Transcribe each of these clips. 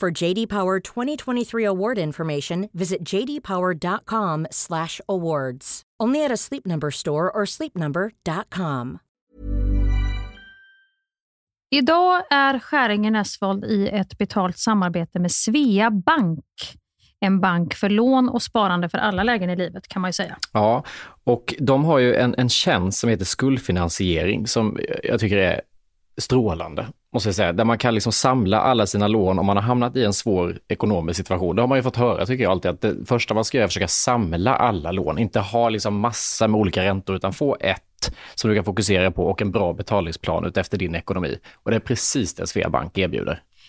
For JD Power 2023 award information, visit jdpower.com/awards. Only at a Sleep Number store or sleepnumber.com. Idag är Skäringen Esvold i ett betalt samarbete med Svea Bank. En bank för lån och sparande för alla lägen i livet kan man ju säga. Ja, och de har ju en, en tjänst som heter skuldfinansiering som jag tycker är strålande, måste jag säga. Där man kan liksom samla alla sina lån om man har hamnat i en svår ekonomisk situation. Det har man ju fått höra, tycker jag alltid, att det första man ska göra är att försöka samla alla lån. Inte ha liksom massa med olika räntor, utan få ett som du kan fokusera på och en bra betalningsplan utefter din ekonomi. Och det är precis det Sveabank erbjuder.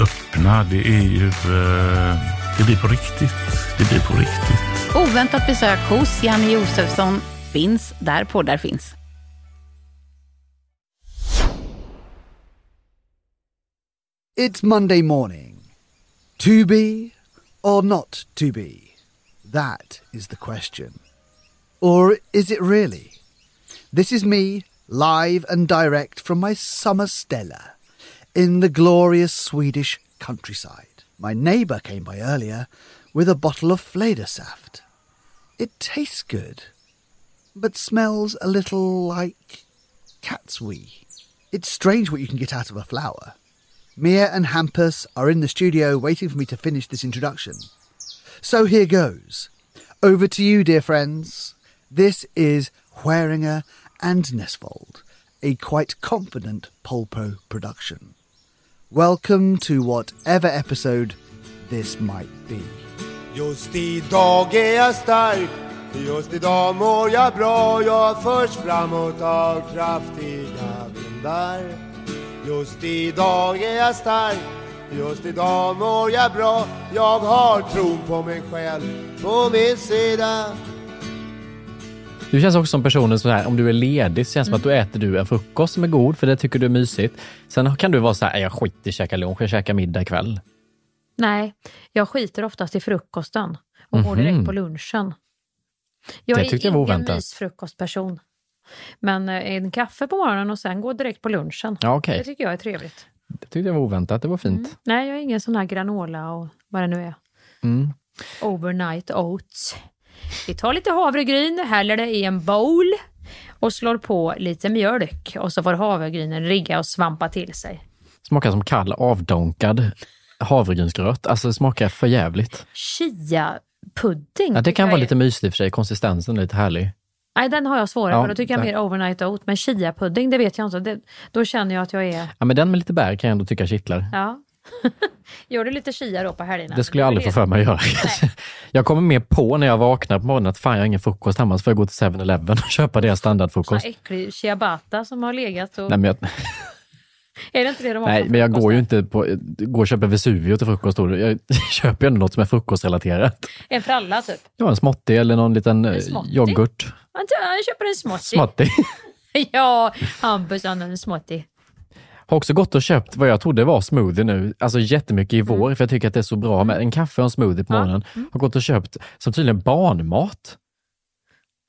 öppna. Det är ju... eh, det blir på riktigt. Det blir på riktigt. Oväntat besök hos Janne Josefsson finns där poddar finns. It's Monday morning. To be or not to be? That is the question. Or is it really? This is me, live and direct from my summer Stella in the glorious Swedish countryside. My neighbour came by earlier with a bottle of Fledersaft. It tastes good, but smells a little like cat's wee. It's strange what you can get out of a flower. Mia and Hampus are in the studio waiting for me to finish this introduction. So here goes. Over to you, dear friends. This is Hueringer and Nesvold, a quite confident Polpo production. Welcome to whatever episode this might be. Just idag är jag stark. Just idag mår jag bra. Jag förs framåt av kraftiga vindar. Just idag är jag stark. Just idag mår jag bra. Jag har tron på mig själv på min sida Du känns också som personen som här, om du är ledig så känns det som att då äter du en frukost som är god för det tycker du är mysigt. Sen kan du vara så här, "Nej, jag skiter i att käka lunch, jag käkar middag ikväll. Nej, jag skiter oftast i frukosten och går Mhm. direkt på lunchen. Jag Det är jag ingen mysfrukostperson. Men eh, en kaffe på morgonen och sen gå direkt på lunchen. Ja, okej. Det tycker jag är trevligt. Det tyckte jag var oväntat, det var fint. Nej, jag är ingen sån här granola och vad det nu är. Mm. Overnight oats. Vi tar lite havregryn, häller det i en bowl och slår på lite mjölk och så får havregrynen rigga och svampa till sig. Smakar som kall avdonkad havregrynsgröt. Alltså det smakar för jävligt. Chia-pudding. Ja, det kan vara är- lite mysigt i och för sig, konsistensen är lite härlig. Nej, den har jag svårare Ja, för. Då tycker jag mer overnight oat. Men chia-pudding, det vet jag inte. Det, då känner jag att jag är... Ja, men den med lite bär kan jag ändå tycka kittlar. Ja. Gör du lite chia då på helgerna? Det skulle jag aldrig få för mig att göra. Jag kommer mer på när jag vaknar på morgonen att fan jag har ingen frukost hemma, så får jag gå till 7-Eleven och köpa deras standardfrukost. äcklig ciabatta som har legat och... Nej, men jag, Är det inte det de har nej, men jag går ju inte på, går och köper Vesuvio till frukost. Då. Jag köper ju ändå något som är frukostrelaterat. En fralla typ. Ja, en småttig eller någon liten eh, yoghurt. Jag köper en småttig. Småttig. ja, Hampus han har en småttig. Har också gått och köpt vad jag trodde var smoothie nu, alltså jättemycket i Mm. vår, för jag tycker att det är så bra med en kaffe och en smoothie på morgonen. Har gått och köpt som tydligen barnmat.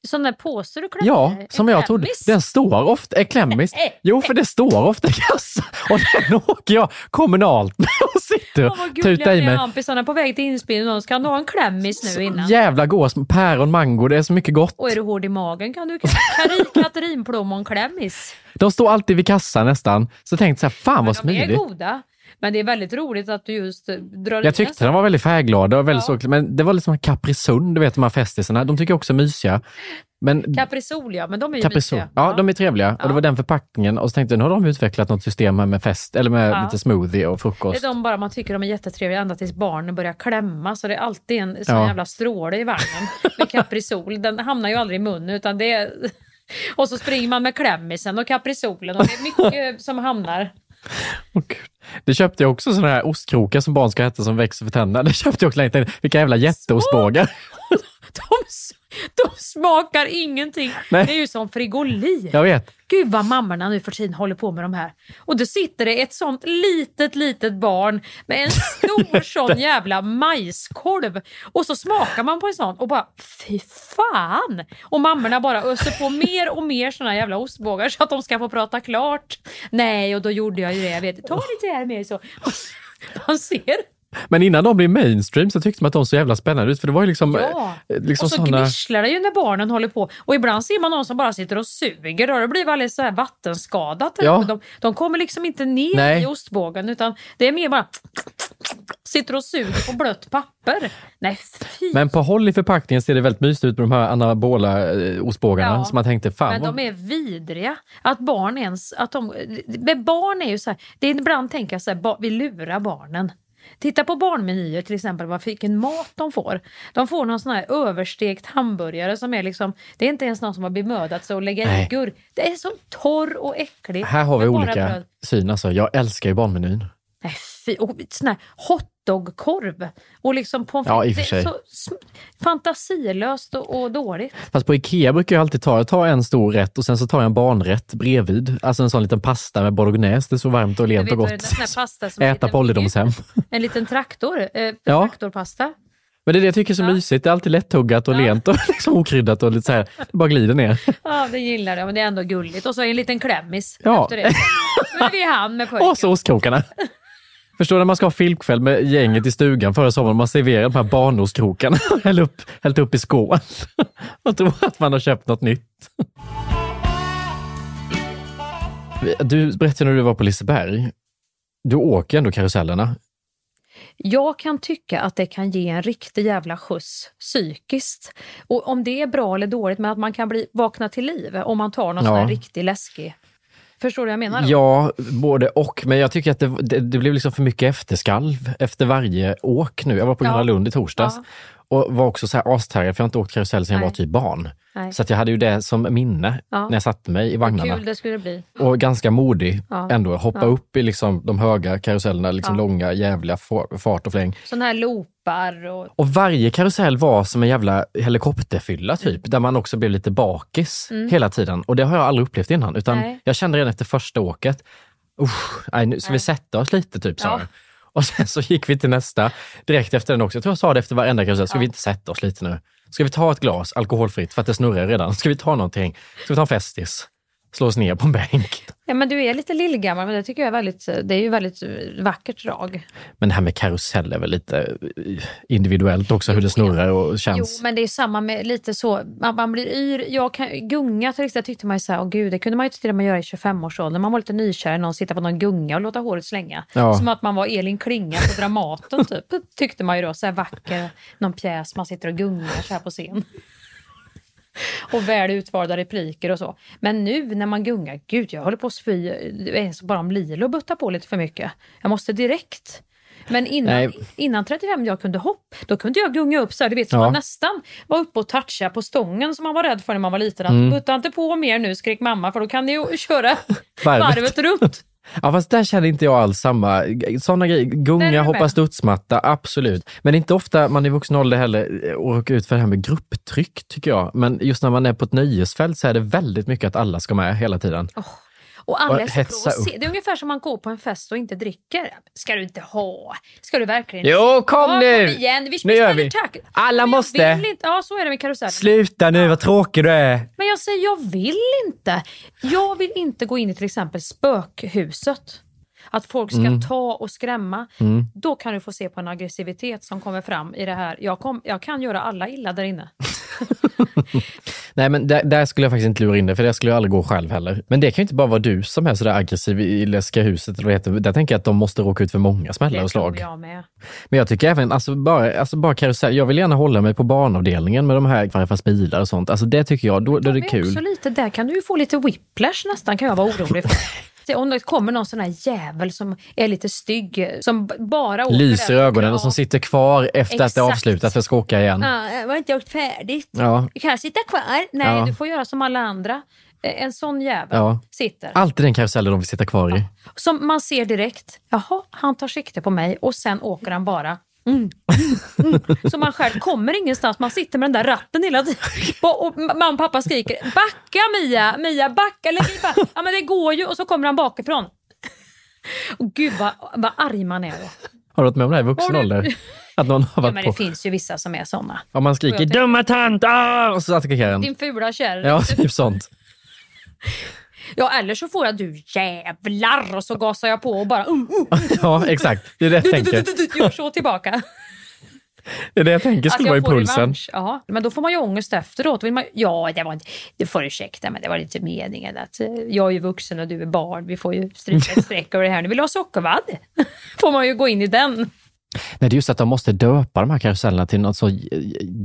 Sån där påse du klämmer. Ja, som jag trodde. Den står ofta, är klämmis. Jo, för det står ofta i kassan. Och den åker jag kommunalt med och sitter och vad tutar i mig. Är på väg till inspelningen. Ska han ha en klämmis nu innan? Jävla goda små päron, mango, det är så mycket gott. Och är du hård i magen kan du Kari- Katrinplommon-klämmis. De står alltid vid kassan nästan. Så tänkte jag, fan vad De är smidigt. goda. Men det är väldigt roligt att du just eh, drar Jag tyckte de var väldigt färgglada och väldigt så, men det var liksom Capri Sun, du vet de här festisarna, de tycker jag också är mysiga. Men Caprisol ja, men de är ju Caprisol, mysiga. ja, de är trevliga. Och det var den förpackningen. Och så tänkte jag, nu har de utvecklat något system här med fest, eller med Ja. lite smoothie och Det frukost. är de bara man tycker de är jättetrevliga ända tills barnen börjar klämma så det är alltid en sån Ja. jävla stråle i vagnen med Caprisol. Den hamnar ju aldrig i munnen utan det är... Och så springer man med klämmisen och Caprisolen och det är mycket som hamnar. Det köpte jag också sådana här ostkrokar som barn ska äta som växer för tänderna. Det köpte jag också länge. Vilka jävla jätteostbågar. De, de smakar ingenting. Nej. Det är ju som frigolin. Jag vet. Gud vad mammorna nu för tiden håller på med de här. Och då sitter det ett sånt litet, litet barn med en stor sån jävla majskolv. Och så smakar man på en sån och bara fy fan! Och mammorna bara öser på mer och mer såna jävla ostbågar så att de ska få prata klart. Nej, och då gjorde jag ju det. Jag vet, ta lite här mer så. Man ser. Men innan de blev mainstream så tyckte man att de så jävla spännande ut. För det var ju liksom, Ja. eh, liksom och så såna... gnisslar det ju när barnen håller på. Och ibland ser man någon som bara sitter och suger och det blir väldigt så här vattenskadat. Ja. De, de kommer liksom inte ner Nej. i ostbågen utan det är mer bara sitter och suger på blött papper. Nej fy! Men på håll i förpackningen ser det väldigt mysigt ut med de här anabola eh, ostbågarna. Ja. Så man tänkte, fan Men vad... de är vidriga. Att barn ens... Att de, men barn är ju så här... Det är ibland tänker jag så här, vi lurar barnen. Titta på barnmenyer till exempel, vad vilken mat de får. De får någon sån här överstekt hamburgare som är liksom, det är inte ens någon som har bemödat sig att lägga i gurk. Det är så torr och äcklig. Här har vi olika bröd. syn alltså. Jag älskar ju barnmenyn. Nej, fy, och sån här hotdogkorv och liksom pommes Ja, i och för sig. så fantasilöst och, och dåligt. Fast på Ikea brukar jag alltid ta, jag tar en stor rätt och sen så tar jag en barnrätt bredvid. Alltså en sån liten pasta med bolognese. Det är så varmt och lent och gott. Äta på ålderdomshem. En liten traktor, eh, Ja. traktorpasta. Men det är det jag tycker är så mysigt. Det är alltid lättuggat och lent och liksom okryddat och lite så här, det bara glider ner. Ja, det gillar jag, men det är ändå gulligt. Och så en liten klämmis Ja. efter det. Nu är vi i hand med pojken. Och så ostkrokarna. Förstår du när man ska ha filmkväll med gänget i stugan förra sommaren, man serverar de här barnostkrokarna och häller upp, hällt upp i skål. och tror att man har köpt något nytt. Du berättade när du var på Liseberg. Du åker ändå karusellerna. Jag kan tycka att det kan ge en riktig jävla skjuts psykiskt. Och om det är bra eller dåligt, men att man kan bli vakna till liv om man tar någon Ja. sån här riktig läskig. Förstår du vad jag menar? då? Ja, både och. Men jag tycker att det, det, det blev liksom för mycket efterskalv efter varje åk nu. Jag var på Ja. Gröna Lund i torsdags Ja. och var också så här astaggad för jag har inte åkt karusell sedan jag var typ barn. Nej. Så att jag hade ju det som minne Ja. när jag satte mig i vagnarna. Kul det skulle bli. Och ganska modig Ja. ändå. Hoppa Ja. upp i liksom de höga karusellerna, liksom Ja. långa jävliga fa- fart och fläng. Såna här loopar och... Och varje karusell var som en jävla helikopterfylla typ, där man också blev lite bakis Mm. hela tiden. Och det har jag aldrig upplevt innan, utan Nej. jag kände redan efter första åket, nej, nu ska vi sätta oss lite typ, sa Ja. jag. Och sen så gick vi till nästa direkt efter den också. Jag tror jag sa det efter varenda karusell, ska Ja. vi inte sätta oss lite nu? Ska vi ta ett glas alkoholfritt för att det snurrar redan? Ska vi ta någonting? Ska vi ta en Festis? Slå oss ner på en bänk? Ja, men du är lite lillgammal, men det tycker jag är väldigt, det är ju väldigt vackert drag. Men det här med karusell är väl lite eh, individuellt också, hur det snurrar och Jo, känns. men det är samma med lite så, man, man blir yr. Jag kan, gunga till exempel tyckte man ju såhär, åh gud, det kunde man ju till och med göra i 25-årsåldern. Man var lite nykär i någon, sitta på någon gunga och låta håret slänga. Ja. Som att man var Elin Klinga på Dramaten typ. Tyckte man ju då, så här vacker, någon pjäs, man sitter och gungar så här på scen. och väl utvalda repliker och så. Men nu när man gungar, gud jag håller på att spy, bara om Lilo buttar på lite för mycket. Jag måste direkt. Men innan, Nej. innan 35 jag kunde hopp, då kunde jag gunga upp så här, du vet, så Ja. man nästan var uppe och toucha på stången som man var rädd för när man var liten. Mm. Butta inte på mer nu, skrek mamma, för då kan ni ju köra varvet runt. Ja, fast där känner inte jag alls samma. Sådana grejer, gunga, hoppa studsmatta, absolut. Men det är inte ofta man i vuxen ålder heller åker ut för det här med grupptryck, tycker jag. Men just när man är på ett nöjesfält så är det väldigt mycket att alla ska med hela tiden. Och alla är så provocer- Det är ungefär som man går på en fest och inte dricker. Ska du inte ha? Ska du verkligen? Jo, kom ja, nu! Kom igen. Vi Nu gör vi. tack. Alla måste. Inte. Ja, så är det med karusellen. Sluta nu, vad tråkig du är! Men jag säger, jag vill inte. Jag vill inte gå in i till exempel spökhuset. Att folk ska Mm. ta och skrämma. Mm. Då kan du få se på en aggressivitet som kommer fram i det här. Jag, kom, jag kan göra alla illa där inne. Nej, men där, där skulle jag faktiskt inte lura in det, för det skulle jag aldrig gå själv heller. Men det kan ju inte bara vara du som är sådär aggressiv i läskiga huset. Eller heter. Där tänker jag att de måste råka ut för många smällar och slag. jag med. Men jag tycker även, alltså bara, alltså bara karusell, jag vill gärna hålla mig på barnavdelningen med de här farfars bilar och sånt. Alltså det tycker jag, då, då är det De kul. lite, där kan du ju få lite whiplash nästan, kan jag vara orolig för. Om det kommer någon sån här jävel som är lite stygg, som bara åker Lyser i ögonen och som sitter kvar efter att det är Exakt. avslutat för att ska åka igen. Ja, jag har inte gjort färdigt. Ja. Kan jag sitta kvar? Nej, Ja. du får göra som alla andra. Eh, En sån jävel Ja. sitter. Alltid den karusellen de vill sitta kvar i. Som man ser direkt. Jaha, han tar sikte på mig och sen åker han bara. Mm, mm, mm. Så man själv kommer ingenstans. Man sitter med den där ratten hela tiden. Och mamma och pappa skriker backa Mia, Mia backa. Back. Ja men det går ju. Och så kommer han bakifrån. Och gud vad, vad arg man är då. Har du varit med om det här i vuxen ålder? Att någon har Ja, varit men på... det finns ju vissa som är såna. Om man skriker “dumma tant!” ah! och så attackerar en. Din fula kärring. Ja, typ sånt. Ja, eller så får jag du jävlar och så gasar jag på och bara uh, uh, Ja, exakt. Det är det jag tänker. gör så tillbaka. Det är det jag tänker skulle vara i får pulsen. revansch. Ja, men då får man ju ångest efteråt. Vill man, ja, det var inte, du får ursäkta, men det var inte meningen att eh, jag är ju vuxen och du är barn. Vi får ju stryka ett streck över det här. Nu vill du ha sockervadd? får man ju gå in i den. Nej, det är just att de måste döpa de här karusellerna till något så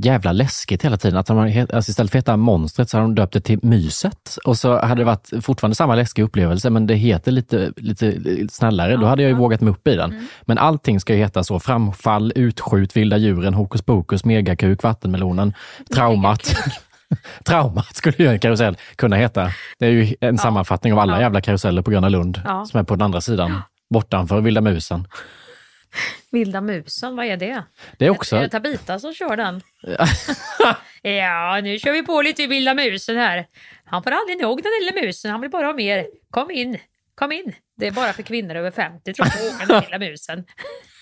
jävla läskigt hela tiden. Att de har, alltså istället för att heta monstret så har de döpt det till myset. Och så hade det varit fortfarande samma läskiga upplevelse, men det heter lite, lite snällare. Då hade jag ju vågat mig upp i den. Men allting ska ju heta så. Framfall, utskjut, vilda djuren, hokus pokus, megakuk, vattenmelonen, traumat. Traumat skulle ju en karusell kunna heta. Det är ju en sammanfattning av alla Ja. jävla karuseller på Gröna Lund Ja. som är på den andra sidan. Bortanför Vilda musen. Vilda musen, vad är det? Det är också... Är det Tabita som kör den? ja, nu kör vi på lite Vilda musen här. Han får aldrig nog den lilla musen, han vill bara ha mer. Kom in, kom in. Det är bara för kvinnor över 50 tror jag, åka den lilla musen.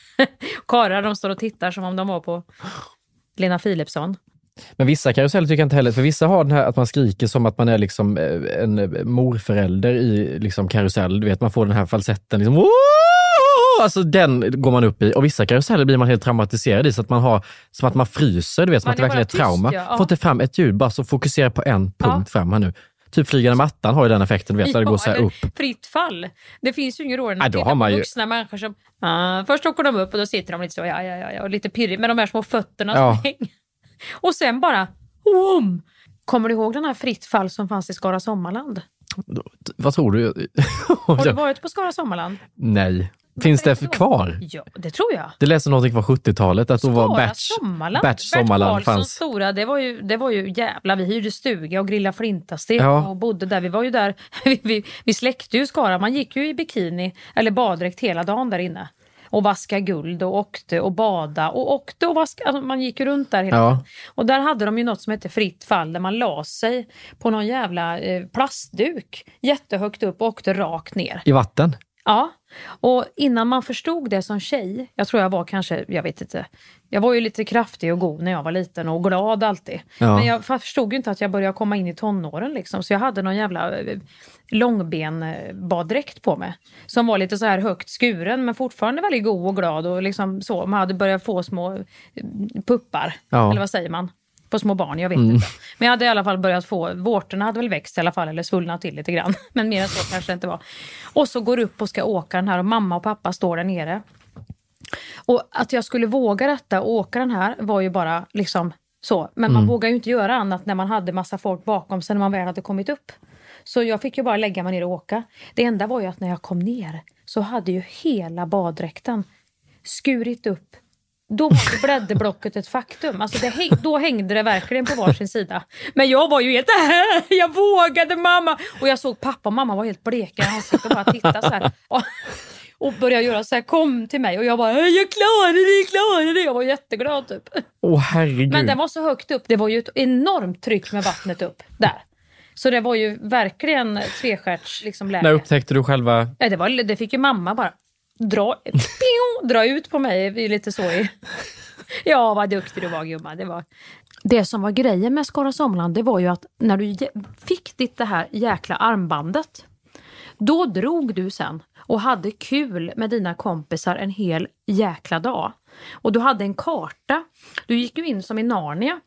Karlar de står och tittar som om de var på Lena Philipsson. Men vissa karuseller tycker jag inte heller, för vissa har den här att man skriker som att man är liksom eh, en eh, morförälder i liksom karusell. Du vet, man får den här falsetten. Liksom, "Åh!" Alltså den går man upp i. Och vissa karuseller blir man helt traumatiserad i, så att man har som att man fryser, du vet, som Man att det verkligen är ett trauma. ja. Ja. Får inte fram ett ljud, bara så fokusera på en punkt fram här nu. Typ flygande mattan har ju den effekten, du vet, där det går så upp. Fritt fall. Det finns ju ingen roligare än att titta på ju- vuxna människor som... Ah, först åker de upp och då sitter de lite så, ja, ja, ja, ja, och lite pirrig med de här små fötterna Ja. som hänger. Och sen bara, om! Kommer du ihåg den här Fritt fall som fanns i Skara Sommarland? Vad tror du? Har du varit på Skara Sommarland? Nej. Finns det kvar? Ja, det tror jag. Det läste någonting från 70-talet, att då var Berts, Sommarland. Bert Sommarland Karlssons fanns. stora, det var ju, det var ju jävla, vi hyrde stuga och grillade flintastek Ja. och bodde där. Vi var ju där, vi, vi, vi släckte ju Skara. Man gick ju i bikini eller baddräkt hela dagen där inne. Och vaska guld och åkte och bada och åkte och vaska, alltså man gick runt där hela Ja. tiden. Och där hade de ju något som hette fritt fall där man la sig på någon jävla eh, plastduk jättehögt upp och åkte rakt ner. I vatten? Ja, och innan man förstod det som tjej, jag tror jag var kanske, jag vet inte, jag var ju lite kraftig och god när jag var liten och glad alltid. Ja. Men jag förstod ju inte att jag började komma in i tonåren liksom, så jag hade någon jävla eh, långbenbaddräkt på mig. Som var lite så här högt skuren men fortfarande väldigt god och glad och liksom så. Man hade börjat få små eh, puppar, Ja. eller vad säger man? På små barn, jag vet Mm. inte. Men jag hade i alla fall börjat få, vårtorna hade väl växt i alla fall eller svullnat till lite grann. Men mer än så kanske det inte var. Och så går upp och ska åka den här och mamma och pappa står där nere. Och att jag skulle våga detta och åka den här var ju bara liksom så. Men man Mm. vågar ju inte göra annat när man hade massa folk bakom sig när man väl hade kommit upp. Så jag fick ju bara lägga mig ner och åka. Det enda var ju att när jag kom ner så hade ju hela baddräkten skurit upp. Då var blädderblocket ett faktum. Alltså häng, då hängde det verkligen på varsin sida. Men jag var ju helt jag vågade mamma! Och jag såg pappa och mamma var helt bleka i ansiktet och bara tittade så här. Och, och började göra så här, kom till mig och jag bara, jag klarar det, jag klarar det. Jag var jätteglad typ. Åh herregud. Men den var så högt upp, det var ju ett enormt tryck med vattnet upp där. Så det var ju verkligen tvestjärts liksom, läge. När upptäckte du själva... Nej, det, var, det fick ju mamma bara dra, pio, dra ut på mig. det är lite så i... Ja, vad duktig du var gumman. Det, var... det som var grejen med Skara Sommarland, det var ju att när du fick ditt det här jäkla armbandet, då drog du sen och hade kul med dina kompisar en hel jäkla dag. Och du hade en karta. Du gick ju in som i Narnia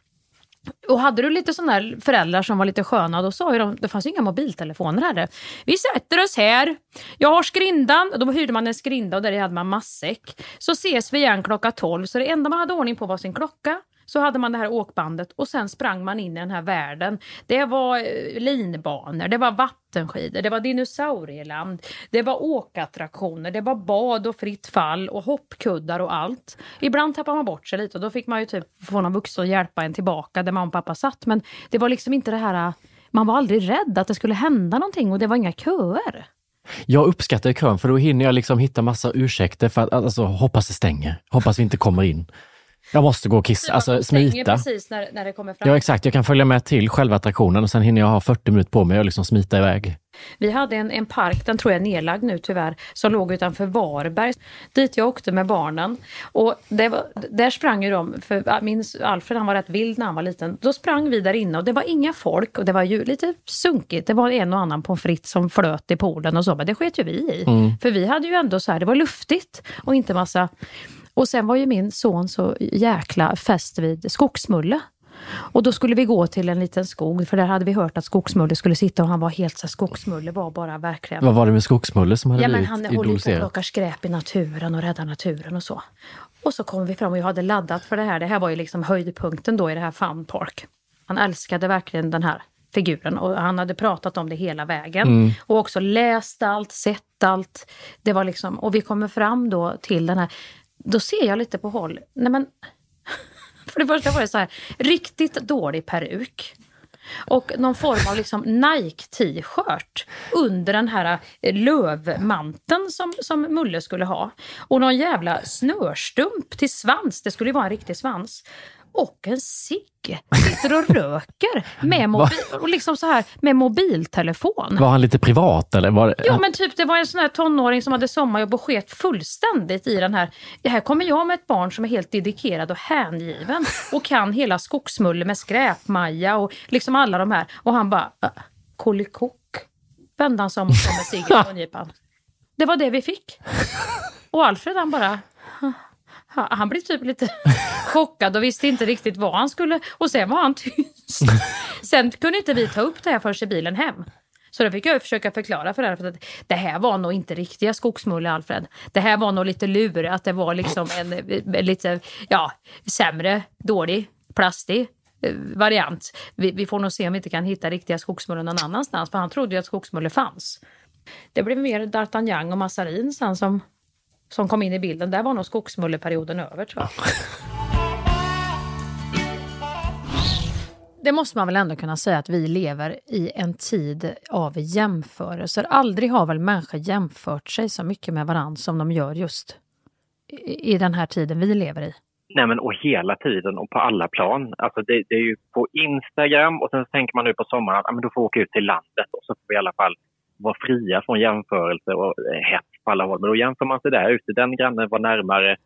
och hade du lite sådana här föräldrar som var lite sköna, då sa ju de, det fanns ju inga mobiltelefoner här. Vi sätter oss här, jag har skrindan, då hyrde man en skrinda och där hade man matsäck. Så ses vi igen klockan 12, så det enda man hade ordning på var sin klocka så hade man det här åkbandet och sen sprang man in i den här världen. Det var eh, linbanor, det var vattenskidor, det var dinosaurieland, det var åkattraktioner, det var bad och fritt fall och hoppkuddar och allt. Ibland tappade man bort sig lite och då fick man ju typ få någon vuxen att hjälpa en tillbaka där mamma och pappa satt. Men det var liksom inte det här, eh, man var aldrig rädd att det skulle hända någonting och det var inga köer. Jag uppskattar kön för då hinner jag liksom hitta massa ursäkter för att alltså, hoppas det stänger, hoppas vi inte kommer in. Jag måste gå och kissa, alltså smita. precis när, när det kommer fram. Ja exakt, jag kan följa med till själva attraktionen och sen hinner jag ha 40 minuter på mig och liksom smita iväg. Vi hade en, en park, den tror jag är nedlagd nu tyvärr, som låg utanför Varberg. Dit jag åkte med barnen. Och var, där sprang ju de, för min Alfred han var rätt vild när han var liten. Då sprang vi där inne och det var inga folk och det var ju lite sunkigt. Det var en och annan pommes frites som flöt i poolen och så, men det sket ju vi i. Mm. För vi hade ju ändå så här, det var luftigt och inte massa och sen var ju min son så jäkla fäst vid skogsmulle. Och då skulle vi gå till en liten skog, för där hade vi hört att skogsmulle skulle sitta och han var helt så skogsmulle var bara verkligen... Vad var det med skogsmulle som hade ja, men Han håller på och plockar skräp i naturen och räddar naturen och så. Och så kom vi fram och jag hade laddat för det här. Det här var ju liksom höjdpunkten då i det här Fun Park. Han älskade verkligen den här figuren och han hade pratat om det hela vägen. Mm. Och också läst allt, sett allt. Det var liksom, och vi kommer fram då till den här då ser jag lite på håll. Nej men, för det första var det så här, riktigt dålig peruk. Och någon form av liksom Nike t-shirt under den här eh, lövmanteln som, som Mulle skulle ha. Och någon jävla snörstump till svans, det skulle ju vara en riktig svans och en cigg. Sitter och röker med, mobil, och liksom så här, med mobiltelefon. Var han lite privat eller? Var. Jo men typ det var en sån här tonåring som hade sommarjobb och sket fullständigt i den här. Det här kommer jag med ett barn som är helt dedikerad och hängiven och kan hela skogsmulle med skräpmaja och liksom alla de här. Och han bara, äh, kolikok. Vände han sig om och kom med ciggen på nypan. Det var det vi fick. Och Alfred han bara, han blev typ lite chockad och visste inte riktigt vad han skulle... Och sen var han tyst. Sen kunde inte vi ta upp det här förrän i bilen hem. Så då fick jag försöka förklara för Alfred att det här var nog inte riktiga skogsmulle, Alfred. Det här var nog lite lur, att det var liksom en, en lite ja, sämre, dålig, plastig eh, variant. Vi, vi, får nog se om vi inte kan hitta riktiga skogsmulle någon annanstans, för han trodde ju att skogsmulle fanns. Det blev mer D'Artagnan och Massarin sen som som kom in i bilden. Där var nog skogsmulleperioden över tror jag. Det måste man väl ändå kunna säga att vi lever i en tid av jämförelser. Aldrig har väl människor jämfört sig så mycket med varandra som de gör just i, den här tiden vi lever i. Nej men och hela tiden och på alla plan. Alltså det, det är ju på Instagram och sen tänker man nu på sommaren att ah, men då får vi åka ut till landet och så får vi i alla fall vara fria från jämförelse och eh, hets på alla håll. Men då jämför man sig där ute. Den grannen var närmare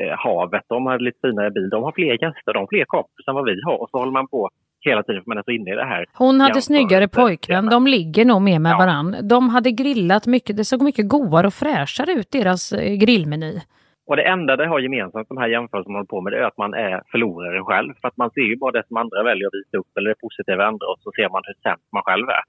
eh, havet. De hade lite finare bil. De har fler gäster, de har fler kompisar än vad vi har. Och så håller man på hela tiden för man är så inne i det här. Hon hade snyggare pojkvän. De ligger nog mer med ja. varann. De hade grillat mycket. Det såg mycket godare och fräschare ut, deras eh, grillmeny. Och det enda det har gemensamt, de här jämförelserna man håller på med, det är att man är förlorare själv. För att man ser ju bara det som andra väljer att visa upp, eller det positiva andra, och så ser man hur sämst man själv är.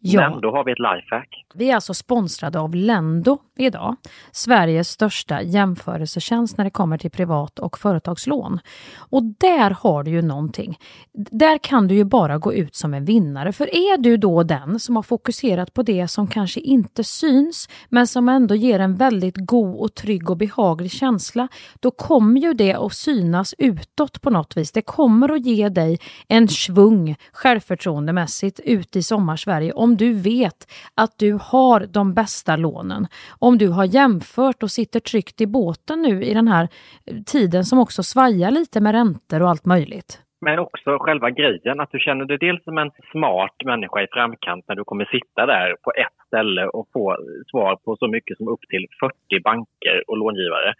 Ja. Men då har vi ett lifehack. Vi är alltså sponsrade av Lendo idag. Sveriges största jämförelsetjänst när det kommer till privat och företagslån. Och där har du ju någonting. Där kan du ju bara gå ut som en vinnare. För är du då den som har fokuserat på det som kanske inte syns men som ändå ger en väldigt god och trygg och behaglig känsla, då kommer ju det att synas utåt på något vis. Det kommer att ge dig en svung självförtroendemässigt ute i sommarsverige om du vet att du har de bästa lånen. Om du har jämfört och sitter tryggt i båten nu i den här eh, tiden som också svajar lite med räntor och allt möjligt. Men också själva grejen, att du känner dig dels som en smart människa i framkant när du kommer sitta där på ett ställe och få svar på så mycket som upp till 40 banker och långivare.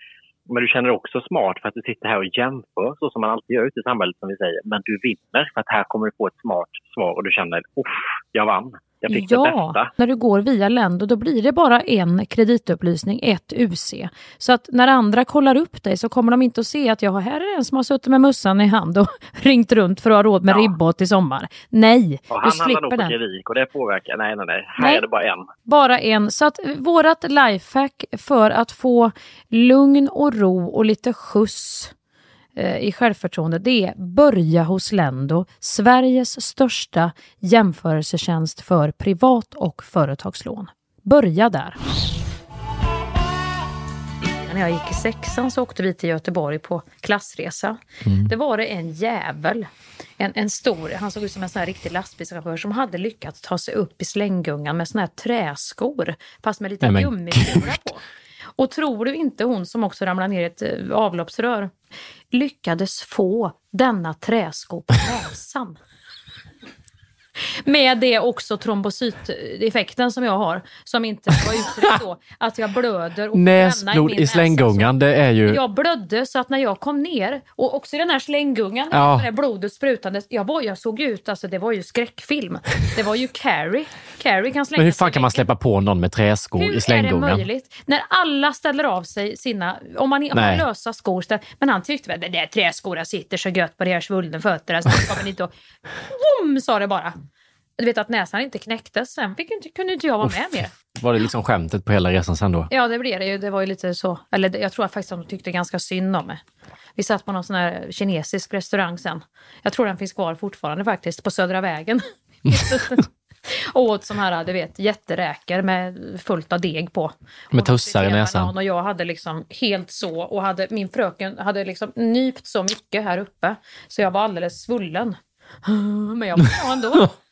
Men du känner dig också smart för att du sitter här och jämför så som man alltid gör ute i samhället som vi säger. Men du vinner för att här kommer du få ett smart svar och du känner, uff, jag vann. Jag fick det Ja, bästa. när du går via Lendo då blir det bara en kreditupplysning, ett UC. Så att när andra kollar upp dig så kommer de inte att se att jag här är en som har suttit med mössan i hand och ringt runt för att ha råd med Ja. ribbåt i sommar. Nej, Och du han handlar nog slipper på den. Grevik och det påverkar. Nej, nej, nej. Här Nej. är det bara en. Bara en. Så att vårat lifehack för att få lugn och ro och lite skjuts i självförtroende, det är börja hos Lendo, Sveriges största jämförelsetjänst för privat och företagslån. Börja där. När jag gick i sexan så åkte vi till Göteborg på klassresa. Det var det en jävel, en, en stor, han såg ut som en sån här riktig lastbilschaufför som hade lyckats ta sig upp i slänggungan med såna här träskor, fast med lite gummikula på. Och tror du inte hon som också ramlade ner i ett eh, avloppsrör lyckades få denna träsko på näsan? Med det också trombocyteffekten som jag har, som inte var uttryckt då, att jag blöder och Näsblod min i slänggungan, det är ju... Jag blödde så att när jag kom ner, och också i den här slänggungan, Ja. det blodet sprutande, jag, var, jag såg ut, alltså det var ju skräckfilm. Det var ju Carrie. Carrie kan slänga Men hur fan i kan man släppa på någon med träskor Hur i är det slänggungan? möjligt? När alla ställer av sig sina, om man har lösa skor, ställ- men han tyckte väl det där träskorna sitter så gött på de här svullna fötterna så det kommer inte att... Boom, sa det bara. Du vet att näsan inte knäcktes, sen fick inte, kunde inte jag vara med mer. Var det liksom skämtet på hela resan sen då? Ja, det blev det ju. Det var ju lite så. Eller jag tror faktiskt att de tyckte ganska synd om mig. Vi satt på någon sån här kinesisk restaurang sen. Jag tror den finns kvar fortfarande faktiskt, på Södra vägen. och åt sån här, du vet, jätteräkor med fullt av deg på. Med tussar i näsan. Och jag hade liksom helt så, och hade, min fröken hade liksom nypt så mycket här uppe, så jag var alldeles svullen. Men jag var bra ändå.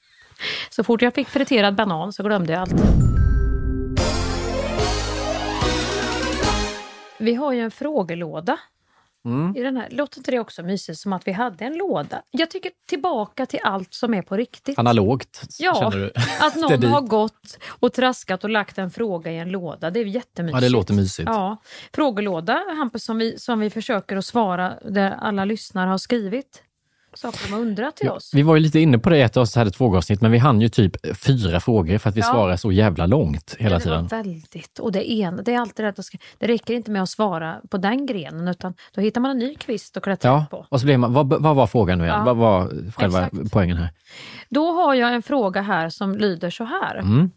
Så fort jag fick friterad banan så glömde jag allt. Vi har ju en frågelåda. Mm. I den här. Låter inte det också mysigt som att vi hade en låda? Jag tycker tillbaka till allt som är på riktigt. Analogt, Ja, känner du? att någon har gått och traskat och lagt en fråga i en låda. Det är jättemysigt. Ja, det låter mysigt. Ja. Frågelåda, Hampus, som vi, som vi försöker att svara där alla lyssnare har skrivit saker de har undrat till oss. Vi var ju lite inne på det i ett av hade två avsnitt, men vi hann ju typ fyra frågor för att vi Ja. svarar så jävla långt hela Ja, det tiden. väldigt. Och det, en, det är alltid det att det, räcker inte med att svara på den grenen utan då hittar man en ny kvist att klättra Ja, på. och så blev man, vad, vad var frågan nu igen? Ja. Vad var själva Exakt. poängen här? Då har jag en fråga här som lyder så här. Mm.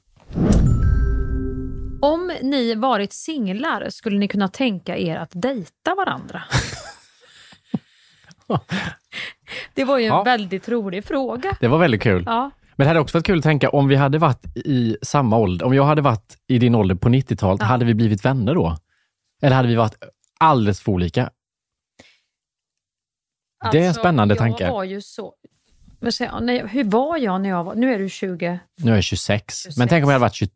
Om ni varit singlar, skulle ni kunna tänka er att dejta varandra? det var ju en Ja. väldigt rolig fråga. Det var väldigt kul. Ja. Men det hade också varit kul att tänka om vi hade varit i samma ålder, om jag hade varit i din ålder på 90-talet, Ja. hade vi blivit vänner då? Eller hade vi varit alldeles för olika? Det är en spännande Alltså, jag tanke. Var ju så, så, nej, hur var jag när jag var... Nu är du 20. Nu är jag 26, men tänk om jag hade varit 23,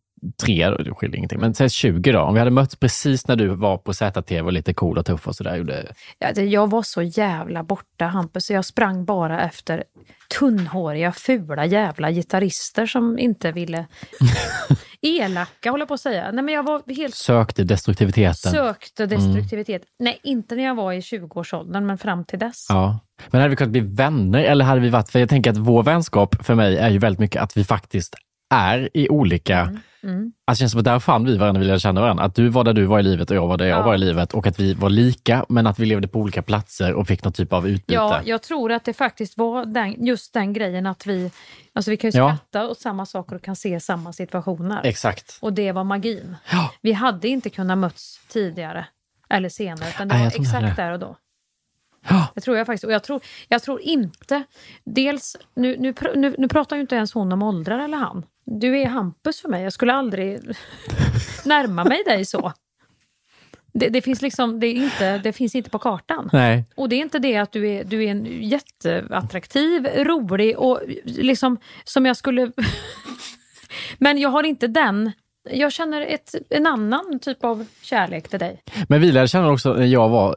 då, det skiljer ingenting. Men säg 20 då, om vi hade mötts precis när du var på ZTV och lite cool och tuff och sådär. gjorde- Jag var så jävla borta Hampus, så jag sprang bara efter tunnhåriga, fula jävla gitarrister som inte ville... Elaka håller jag på att säga. Nej, men jag var helt Sökte destruktiviteten. sökte destruktivitet. Nej, inte när jag var i 20-årsåldern, men fram till dess. Ja. Men hade vi kunnat bli vänner eller hade vi varit, för jag tänker att vår vänskap för mig är ju väldigt mycket att vi faktiskt är i olika, Mm. alltså det känns som att där fann vi varandra, vi lärde känna varandra. Att du var där du var i livet och jag var där jag Ja. var i livet och att vi var lika men att vi levde på olika platser och fick någon typ av utbyte. Ja, jag tror att det faktiskt var den, just den grejen att vi, alltså vi kan ju Ja. skratta åt samma saker och kan se samma situationer. Exakt. Och det var magin. Ja. Vi hade inte kunnat möts tidigare eller senare, utan det Nej, var exakt det. där och då. Ja. Det tror jag faktiskt. Och jag tror, jag tror inte... Dels, nu, nu, nu, nu pratar ju inte ens hon om åldrar eller han. Du är Hampus för mig. Jag skulle aldrig närma mig dig så. Det, det, finns liksom, det, är inte, det finns inte på kartan. Nej. Och det är inte det att du är, du är en jätteattraktiv, rolig och liksom som jag skulle... Men jag har inte den... Jag känner ett, en annan typ av kärlek till dig. Men vi lärde känna också när jag var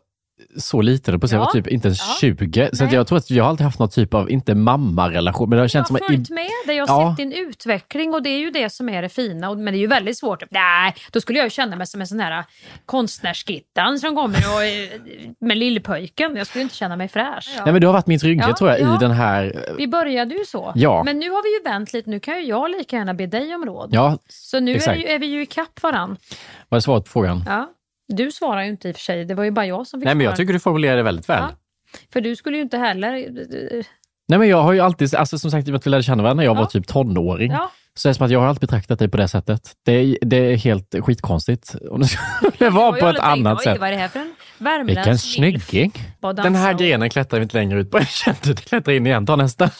så liten, på sig, jag var Ja. typ inte ens Ja. 20. Så jag tror att jag har alltid haft någon typ av, inte mammarelation, men det har Jag känts som har att... följt i- med dig, jag har Ja. sett din utveckling och det är ju det som är det fina. Men det är ju väldigt svårt. Nej, då skulle jag ju känna mig som en sån här konstnärsgittan som kommer och, eh, med lillpojken. Jag skulle inte känna mig fräsch. Nej men du har varit min trygghet Ja, tror jag ja. i den här... Vi började ju så. Ja. Men nu har vi ju vänt lite. Nu kan ju jag lika gärna be dig om råd. Ja, så nu är, exakt. ju, är vi ju ikapp varann. var det svaret på frågan? Ja. Du svarar ju inte i och för sig. Det var ju bara jag som fick Nej men jag svara. tycker du formulerade det väldigt väl. Ja. För du skulle ju inte heller... Nej men jag har ju alltid, alltså som sagt i och med att vi lärde känna varandra när jag var typ tonåring. Ja. Så är det som att jag har alltid betraktat dig på det sättet. Det är, det är helt skitkonstigt det vara på ett annat sätt. Vad är det här för en Vilken värmländsk snygging. Bara dansa Den här grenen klättrar vi inte längre ut på. Jag kände det klättrar in igen. Ta nästa.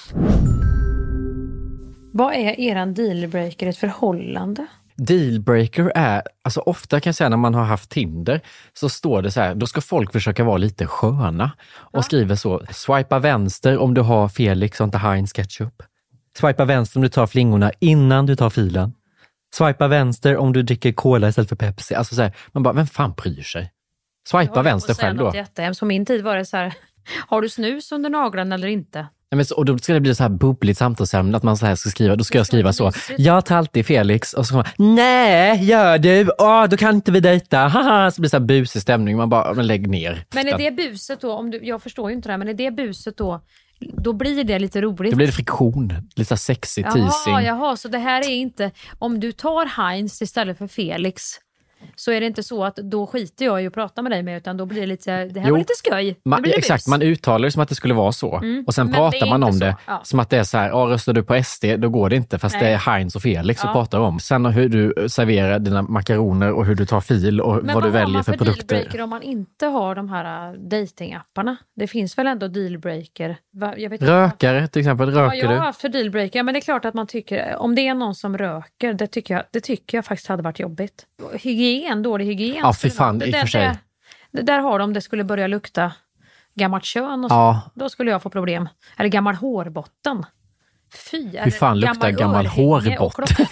Vad är eran dealbreaker i ett förhållande? Dealbreaker är, alltså ofta kan jag säga när man har haft Tinder, så står det så här, då ska folk försöka vara lite sköna och skriver så, swipa vänster om du har Felix och inte Heinz ketchup. Swipa vänster om du tar flingorna innan du tar filen. Swipa vänster om du dricker cola istället för Pepsi. Alltså så här, man bara, vem fan bryr sig? Swipa vänster själv då. Jättehemskt. På min tid var det så här, har du snus under naglarna eller inte? Nej, men så, och då ska det bli så här bubbligt samtalsämne, att man så här ska skriva, då ska jag skriva så. Jag tar alltid Felix och så kommer man, nej, gör du? Åh, då kan inte vi dejta. Haha, så blir det så här busig stämning. Man bara, men lägg ner. Men är det buset då, om du, jag förstår ju inte det här, men är det buset då, då blir det lite roligt? Då blir det friktion, lite så här sexy teasing. Jaha, jaha, så det här är inte, om du tar Heinz istället för Felix, så är det inte så att då skiter jag i att prata med dig med, utan då blir det lite så här, det här Jo, var lite skoj. Man, exakt, bus. man uttalar det som att det skulle vara så. Mm, Och sen men pratar man om så. det Ja. som att det är så här, ja, röstar du på SD, då går det inte. Fast Nej. det är Heinz och Felix Ja. vi pratar om. Sen hur du serverar dina makaroner och hur du tar fil och Men vad du har väljer man för, produkter. dealbreaker om man inte har de här äh, datingapparna? Det finns väl ändå dealbreaker? Rökare till exempel, röker jag har du? haft för dealbreaker? Ja, men det är klart att man tycker, om det är någon som röker, det tycker jag, det tycker jag faktiskt hade varit jobbigt. Hygien, dålig hygien. Ja, fy fan, i och för sig. det- det- Där har de, det skulle börja lukta gammalt kön och så. Ja. Då skulle jag få problem. Eller gammal hårbotten. Fy, Hur fan luktar gammal och hårbotten?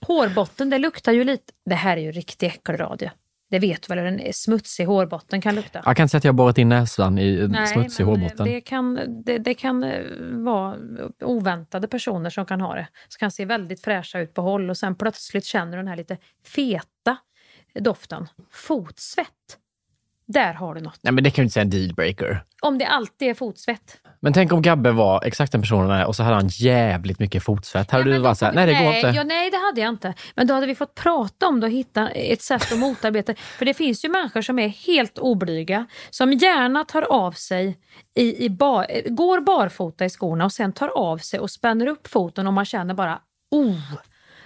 Hårbotten, det luktar ju lite... Det här är ju riktig äckelradio. Det vet väl hur en smutsig hårbotten kan lukta? Jag kan inte säga att jag borrat in näsan i Nej, smutsig men hårbotten. Det kan, det, det kan eh, vara oväntade personer som kan ha det. Som kan se väldigt fräscha ut på håll och sen plötsligt känner du den här lite feta doften. Fotsvett. Där har du något. Nej men det kan du inte säga en dealbreaker. Om det alltid är fotsvett. Men tänk om Gabbe var exakt den personen är och så hade han jävligt mycket fotsvett. Hade du varit såhär, nej det går inte. Ja, nej, det hade jag inte. Men då hade vi fått prata om det och hitta ett sätt att motarbeta. För det finns ju människor som är helt oblyga, som gärna tar av sig, i, i bar, går barfota i skorna och sen tar av sig och spänner upp foten och man känner bara, oh,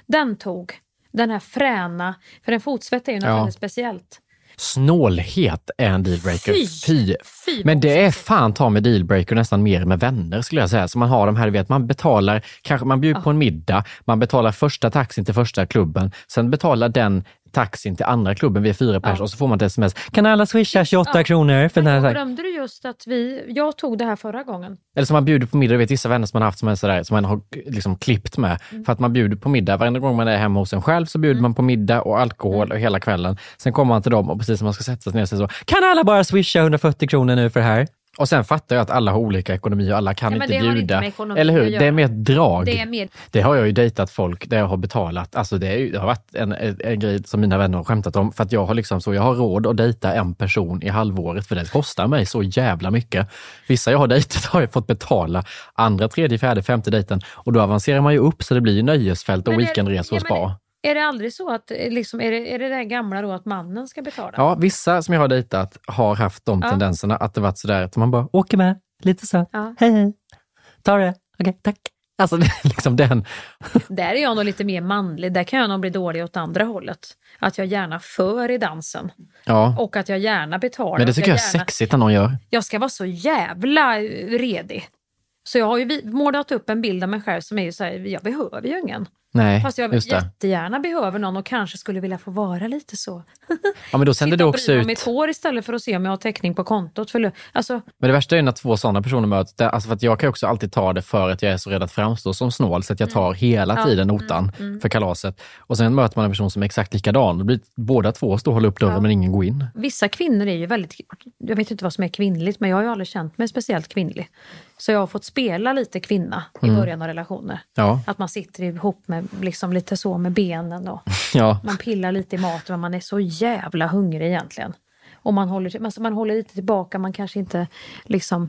den tog. Den här fräna, för en fotsvett är ju något Ja. väldigt speciellt. Snålhet är en dealbreaker. Fy! Fy. Fy, Men det är fan ta med dealbreaker nästan mer med vänner skulle jag säga. Så man har de här, du vet, man betalar, kanske man bjuder på en middag, man betalar första taxin till första klubben, sen betalar den taxin till andra klubben, vi är fyra personer, och så får man ett sms. Kan alla swisha 28 Ja. kronor? För den här, så. Glömde du just att vi, jag tog det här förra gången. Eller som man bjuder på middag, du vet vissa vänner som man har haft som, är sådär, som man har liksom klippt med. Mm. För att man bjuder på middag, varenda gång man är hemma hos en själv så bjuder man på middag och alkohol Mm. och hela kvällen. Sen kommer man till dem och precis som man ska sätta sig ner så, kan alla bara swisha 140 kronor nu för det här? Och sen fattar jag att alla har olika ekonomi och alla kan Ja, inte inte bjuda. ekonomi Eller hur? Det är mer ett drag. Det är mer Det har jag ju dejtat folk där jag har betalat. Alltså det, är det har varit en, en, grej som mina vänner har skämtat om. För att jag har liksom så, jag har råd att dejta en person i halvåret för det kostar mig så jävla mycket. Vissa jag har dejtat har jag fått betala andra, tredje, fjärde, femte dejten och då avancerar man ju upp så det blir ju nöjesfält och Men weekendresor och spa. Är det aldrig så att, eh, liksom, är, det, är det där gamla då att mannen ska betala? Ja, vissa som jag har dejtat har haft de Ja. tendenserna att det varit sådär att man bara åker med, lite så. Ja. Hej hej, ta det, okej, tack. Alltså det liksom den. Där är jag nog lite mer manlig. Där kan jag nog bli dålig åt andra hållet. Att jag gärna för i dansen. Ja. Och att jag gärna betalar. Men det tycker jag är gärna, sexigt när någon gör. Jag ska vara så jävla redig. Så jag har ju målat upp en bild av mig själv som är ju så här, jag behöver ju ingen. Nej, Fast jag just det. jättegärna behöver någon och kanske skulle vilja få vara lite så. Ja, men då sänder du också ut... mitt hår istället för att se om jag har täckning på kontot. För, alltså, Men det värsta är ju när två sådana personer möts. Det- Alltså för att jag kan också alltid ta det för att jag är så rädd att framstå som snål, så att jag tar hela Ja, tiden mm, notan mm. för kalaset. Och sen möter man en person som är exakt likadan. Då blir båda två står och håller upp dörren, Ja. men ingen går in. vissa kvinnor är ju väldigt... Jag vet inte vad som är kvinnligt, men jag har ju aldrig känt mig speciellt kvinnlig. Så jag har fått spela lite kvinna i Mm. början av relationer. Ja. Att man sitter ihop med liksom lite så med benen och Ja. man pillar lite i maten men man är så jävla hungrig egentligen. Och man håller, alltså man håller lite tillbaka, man kanske inte liksom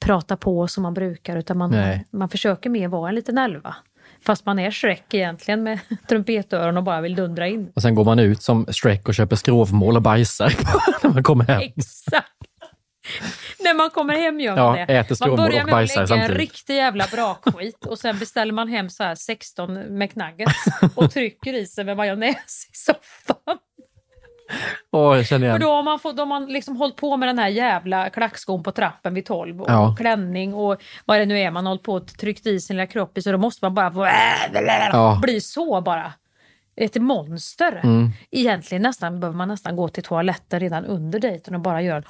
pratar på som man brukar utan man, Nej. man försöker mer vara en liten älva. Fast man är Shrek egentligen med trumpetöron och bara vill dundra in. Och sen går man ut som Shrek och köper skrovmål och bajsar när man kommer hem. Exakt! När man kommer hem gör man Ja, det. äter man börjar med att lägga en samtidigt. riktig jävla bra skit och sen beställer man hem så här 16 McNuggets och trycker i sig med majonnäs i soffan. Åh, jag känner Och igen. då har man, fått, då har man liksom hållit på med den här jävla klackskon på trappen vid 12 och Ja. klänning och vad det nu är man har hållit på och tryckt i sin lilla kropp i så då måste man bara Ja. bli så bara. Ett monster. Mm. Egentligen nästan behöver man nästan gå till toaletten redan under dejten och bara göra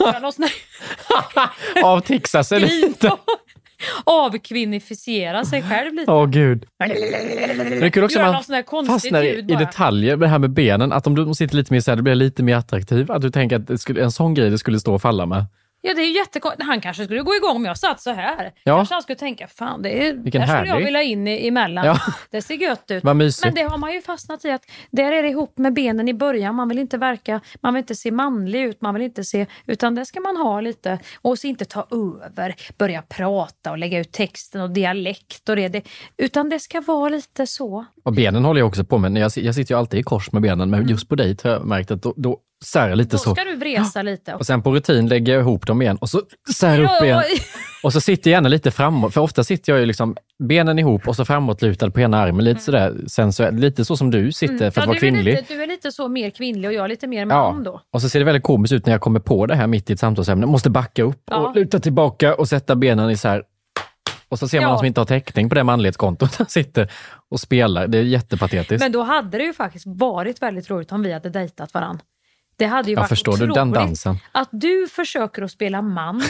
göra någon sån här Av Texas är lite. avkvinnifiera sig själv lite. Åh gud. Det är kul också Göra man fastnar i, i detaljer, det här med benen, att om du sitter lite mer så här, det blir lite mer attraktiv. Att du tänker att skulle, en sån grej det skulle stå och falla med. Ja, det är jättekonstigt. Han kanske skulle gå igång om jag satt så här. Ja. Kanske han skulle tänka, fan det är, Vilken där skulle jag vilja in i, emellan. Ja. Det ser gött ut. Men det har man ju fastnat i att där är det ihop med benen i början. Man vill inte verka, man vill inte se manlig ut, man vill inte se, utan det ska man ha lite och så inte ta över, börja prata och lägga ut texten och dialekt och det, det utan det ska vara lite så. Och benen håller jag också på med. Jag, jag sitter ju alltid i kors med benen, men just på dejt har jag märkt att då, då sär jag lite Mm. Då så. ska du vresa lite. Och sen på rutin lägger jag ihop dem igen och så sär upp Ja, igen. Och så sitter jag gärna lite framåt, för ofta sitter jag ju liksom benen ihop och så framåtlutad på ena armen, lite sådär. Sen så, lite så som du sitter Mm. för att Ja, vara kvinnlig. lite, du är lite så mer kvinnlig och jag är lite mer Ja, man då. och så ser det väldigt komiskt ut när jag kommer på det här mitt i ett samtalsämne. Måste backa upp Ja. och luta tillbaka och sätta benen isär. Och så ser man Ja. någon som inte har täckning på det manlighetskontot. Han sitter och spelar. Det är jättepatetiskt. Men då hade det ju faktiskt varit väldigt roligt om vi hade dejtat varann. Det hade ju Jag varit förstår du den dansen? Att du försöker att spela man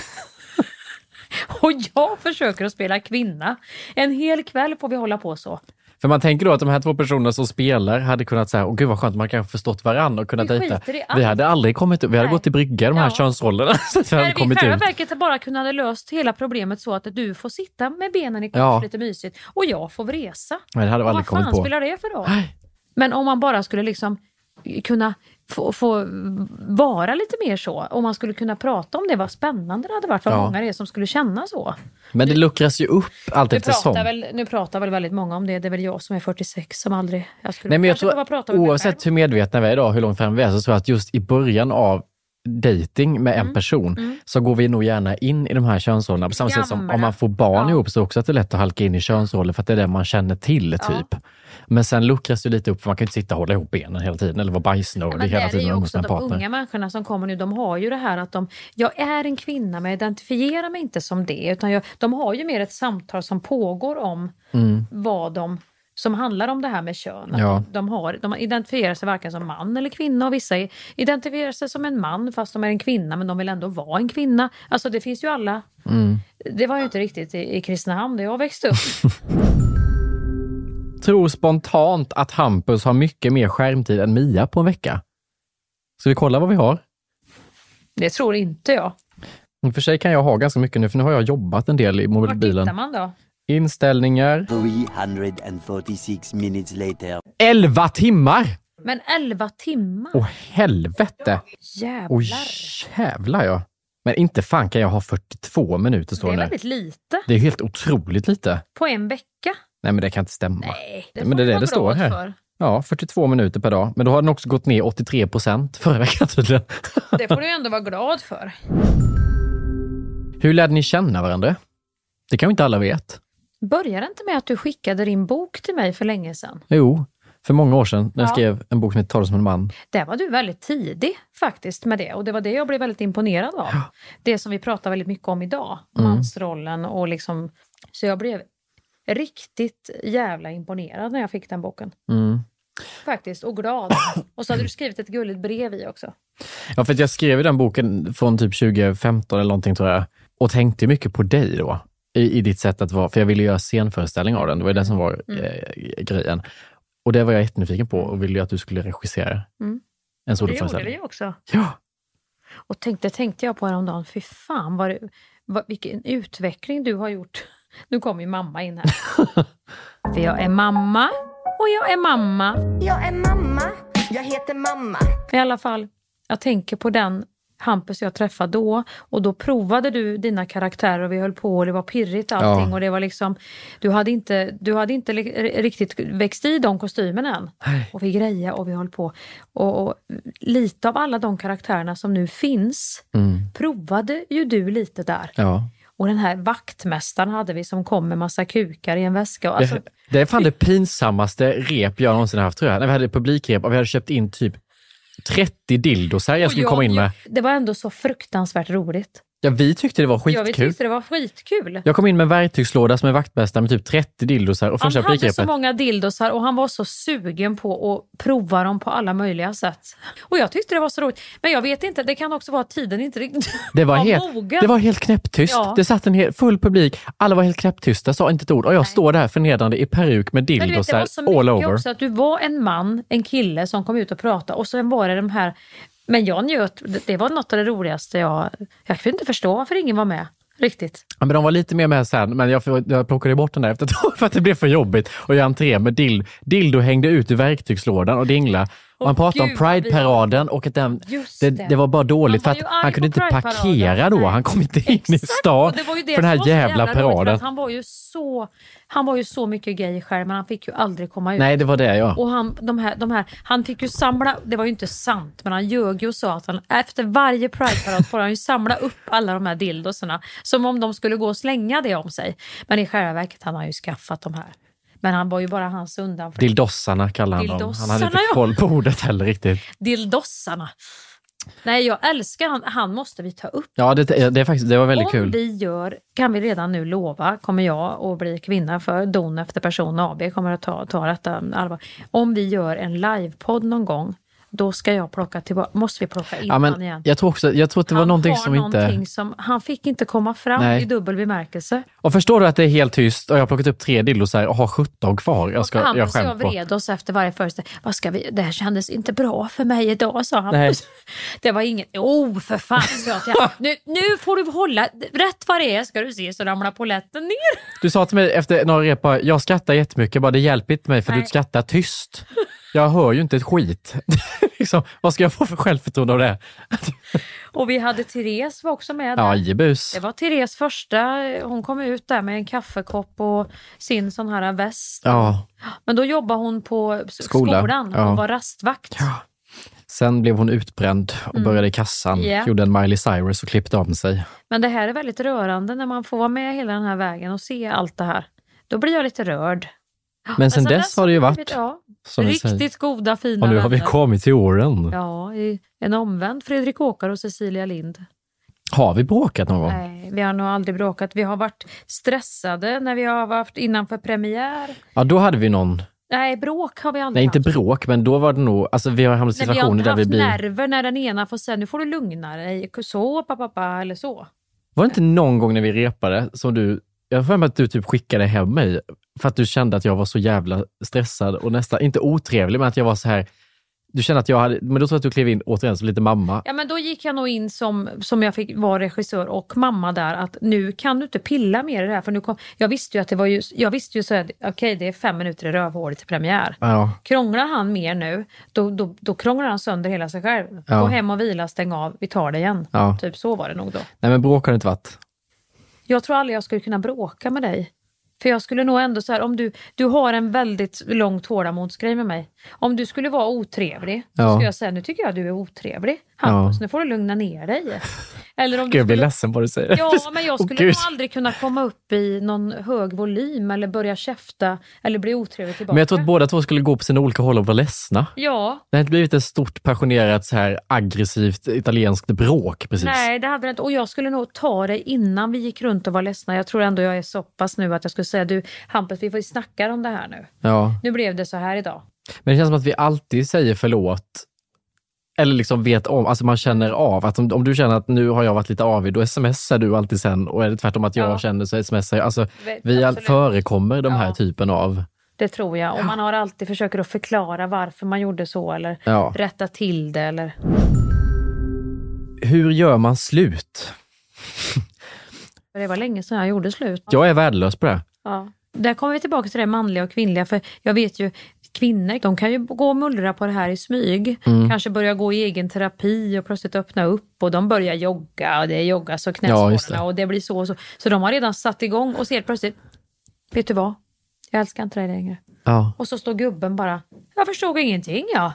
och jag försöker att spela kvinna. En hel kväll får vi hålla på så. För man tänker då att de här två personerna som spelar hade kunnat säga, åh gud vad skönt, man kanske förstått varandra och kunnat Vi dejta. i Vi hade aldrig kommit ut, vi hade Nej. gått till brygga de här Ja. könsrollerna. Så att vi hade vi i kommit själva verket bara kunde löst hela problemet så att du får sitta med benen i kors Ja. lite mysigt och jag får vresa. Nej, det hade vi aldrig vad kommit fan på. spelar det för roll? Men om man bara skulle liksom kunna få, få vara lite mer så, om man skulle kunna prata om det, vad spännande det hade varit, vad Ja. många det är som skulle känna så. Men det luckras ju upp allt eftersom. väl, nu pratar väl väldigt många om det, det är väl jag som är 46 som aldrig... Jag skulle Nej, men jag tror, prata med oavsett hur medvetna vi är idag, hur långt fram vi är, så tror jag att just i början av dating med en Mm. person så går vi nog gärna in i de här könsrollerna. På samma sätt som Gamla. om man får barn Ja. ihop så också att det är lätt att halka in i könsroller för att det är det man känner till. typ. Men sen luckras det lite upp för man kan inte sitta och hålla ihop benen hela tiden eller vara bajsnödig hela är tiden ju och umgås också de partner. unga människorna som kommer nu, de har ju det här att de, jag är en kvinna men jag identifierar mig inte som det. Utan jag, de har ju mer ett samtal som pågår om Mm. vad de som handlar om det här med kön. Ja. De, de, har, de identifierar sig varken som man eller kvinna och vissa identifierar sig som en man fast de är en kvinna men de vill ändå vara en kvinna. Alltså det finns ju alla. Mm. Det var ju inte riktigt i, i Kristinehamn där jag växte upp. Tror spontant att Hampus har mycket mer skärmtid än Mia på en vecka. Ska vi kolla vad vi har? Det tror inte jag. I och för sig kan jag ha ganska mycket nu, för nu har jag jobbat en del i Var mobilen. tittar man då? Inställningar. 346 minutes later. 11 timmar! Men 11 timmar? Åh helvete! Jävlar. Åh jävlar ja. Men inte fan kan jag ha 42 minuter det står är det. väldigt lite. Det är helt otroligt lite. På en vecka? Nej men det kan inte stämma. Nej, det men det är det det står här. för. Ja, 42 minuter per dag. Men då har den också gått ner 83 procent förra veckan tydligen. Det får du ändå vara glad för. Hur lärde ni känna varandra? Det kan ju inte alla vet. Började inte med att du skickade din bok till mig för länge sedan? Jo, för många år sedan när jag Ja. skrev en bok som heter Tala som en man. Där var du väldigt tidig faktiskt med det och det var det jag blev väldigt imponerad av. Det som vi pratar väldigt mycket om idag, Mm. mansrollen och liksom... Så jag blev riktigt jävla imponerad när jag fick den boken. Mm. Faktiskt, och glad. Och så hade du skrivit ett gulligt brev i också. Ja, för jag skrev den boken från typ 2015 eller någonting tror jag och tänkte mycket på dig då i, i ditt sätt att vara, för jag ville göra scenföreställning av den. Det var det som var Mm. eh, grejen. Och det var jag jättenyfiken på och ville att du skulle regissera Mm. en Och det gjorde soloföreställning. vi också. Ja. Och tänkte, tänkte jag på häromdagen, fy fan vad, vad, vilken utveckling du har gjort. Nu kommer ju mamma in här. För jag är mamma och jag är mamma. Jag är mamma, jag heter mamma. I alla fall, jag tänker på den Hampus jag träffade då och då provade du dina karaktärer och vi höll på och det var pirrigt allting Ja. och det var liksom, du hade inte, du hade inte riktigt växt i de kostymerna än. Och vi grejade och vi höll på. Och, och lite av alla de karaktärerna som nu finns Mm. provade ju du lite där. Ja. Och den här vaktmästaren hade vi som kom med massa kukar i en väska. Alltså, det, det är fan det pinsammaste rep jag någonsin haft tror jag. När vi hade publikrep och vi hade köpt in typ 30 dildosar jag skulle komma in med. Det var ändå så fruktansvärt roligt. Ja, vi tyckte det var Ja, vi skitkul. tyckte det var skitkul. Jag kom in med en verktygslåda som är vaktmästare med typ 30 dildosar och Han hade så många dildosar och han var så sugen på att prova dem på alla möjliga sätt. Och jag tyckte det var så roligt. Men jag vet inte, det kan också vara att tiden inte riktigt Det var, var helt, mogen. det var helt knäpptyst. Ja. Det satt en hel, full publik. Alla var helt knäpptysta, sa inte ett ord. Och jag står där förnedrande i peruk med Men du vet, det dildosar var så all mycket over. också att du var en man, en kille som kom ut och pratade och sen var det de här men jag njöt, det- var något av det roligaste jag... Jag kunde inte förstå varför ingen var med. Riktigt. Ja, men de var lite mer med sen, men jag, jag plockade bort den där efter ett tag för att det blev för jobbigt. att göra entré med dild, dildo hängde ut i verktygslådan och dingla. Och han pratade om gud, Pride-paraden och att den, det, det. var bara dåligt för att han kunde inte parkera då. Han kom inte in i stan för den här jävla paraden. han var ju så Han var ju så mycket gay i skärmen, han fick ju aldrig komma ut. Nej, det var det ja. Och han, de här, de här, han fick ju samla, det var ju inte sant, men han ljög ju och sa att han efter varje Pride-parad får han ju samla upp alla de här dildosarna. Som om de skulle gå och slänga det om sig. Men i själva verket han har ju skaffat de här. Men han var ju bara hans undanflykt. Dildossarna kallade han dem. Han hade inte koll på ordet heller riktigt. Dildossarna. Nej, jag älskar han. Han måste vi ta upp. Ja, det, det, är faktiskt, det var väldigt Om kul. vi gör, kan vi redan nu lova, kommer jag att bli kvinna för Don efter person AB kommer att ta, ta detta allvar. Om vi gör en livepodd någon gång, då ska jag plocka tillbaka, måste vi plocka in Ja, men igen. jag, tror också, jag tror att det var han någonting har som någonting inte... som, han fick inte komma fram Nej. i dubbel bemärkelse. Och förstår du att det är helt tyst och jag har plockat upp tre dildosar och har 17 kvar. Jag, ska, jag och jag på. vred oss efter varje föreställning. Vad ska vi? Det här kändes inte bra för mig idag, sa han. Nej. Det var inget... Oh, för fan, sa jag nu, nu får du hålla... Rätt vad det är ska du se så ramlar polletten ner. Du sa till mig efter några rep, jag skrattar jättemycket, bara, det hjälper inte mig för Nej. du skrattar tyst. Jag hör ju inte ett skit. liksom, vad ska jag få för självförtroende av det? Och vi hade Therese var också med där. Ja, jebus. Det var Therese första. Hon kom ut där med en kaffekopp och sin sån här väst. Ja. Men då jobbade hon på Skola, skolan. ja. Hon var rastvakt. Sen blev hon utbränd och Mm. började i kassan, Ja. gjorde en Miley Cyrus och klippte av sig. Men det här är väldigt rörande när man får vara med hela den här vägen och se allt det här. Då blir jag lite rörd. Men sen dess har det ju varit, ja, riktigt goda, fina Och nu har vi vänner. kommit till åren. Ja, en omvänd Fredrik Åkare och Cecilia Lind. Har vi bråkat någon gång? Nej, vi har nog aldrig bråkat. Vi har varit stressade när vi har varit innanför premiär. Ja, då hade vi någon, Nej, bråk har vi aldrig nej inte haft. bråk, men då var det nog, alltså vi har hamnat i Nej, vi har situationer inte där vi blir... nerver när den ena får säga nu får du lugna dig, så pappa eller så. Var det inte någon gång när vi repade som du, jag har för mig att du typ skickade hem mig för att du kände att jag var så jävla stressad och nästan, inte otrevlig, men att jag var så här, du kände att jag hade, men då tror jag att du klev in återigen som lite mamma. Ja men då gick jag nog in som, som jag fick vara regissör och mamma där att nu kan du inte pilla mer i det här för nu kom, jag visste ju att det var ju, jag visste ju så att okej det är fem minuter i rövhålet till premiär. Ja. Krånglar han mer nu, då, då, då krånglar han sönder hela sig själv. Ja. Gå hem och vila, stäng av, vi tar det igen. Ja. Typ så var det nog då. Nej men bråk har det inte varit. Jag tror aldrig jag skulle kunna bråka med dig. För jag skulle nog ändå så här, om du, du har en väldigt lång tålamodsgrej med mig. Om du skulle vara otrevlig, så Ja. skulle jag säga, nu tycker jag du är otrevlig. Hampus, Ja. nu får du lugna ner dig. Eller om Gud, jag blir skulle... ledsen vad du säger. Ja, men jag skulle Gud. nog aldrig kunna komma upp i någon hög volym eller börja käfta eller bli otrevlig tillbaka. Men jag tror att båda två skulle gå på sina olika håll och vara ledsna. Ja, Det har inte blivit ett stort passionerat så här aggressivt italienskt bråk precis. nej det hade det inte. Och jag skulle nog ta det innan vi gick runt och var ledsna. Jag tror ändå jag är så pass nu att jag skulle säga du Hampus vi får snacka om det här nu. Ja. Nu blev det så här idag. Men det känns som att vi alltid säger förlåt. Eller liksom vet om, alltså man känner av att om, om du känner att nu har jag varit lite avig, då smsar du alltid sen och är det tvärtom att jag Ja. känner så smsar jag. Alltså vi absolut. förekommer de här typen av, Det tror jag. Och man har alltid försöker att förklara varför man gjorde så eller Ja. rätta till det eller hur gör man slut? Det var länge sedan jag gjorde slut. Jag är värdelös på det. Ja. Där kommer vi tillbaka till det manliga och kvinnliga. För jag vet ju, kvinnor de kan ju gå och mullra på det här i smyg. Mm. Kanske börja gå i egen terapi och plötsligt öppna upp och de börjar jogga och det joggas och Ja, knäskålarna det. och det blir så och så. Så de har redan satt igång och så helt plötsligt, vet du vad? Jag älskar inte dig längre. Ja. Och så står gubben bara, jag förstod ingenting ja.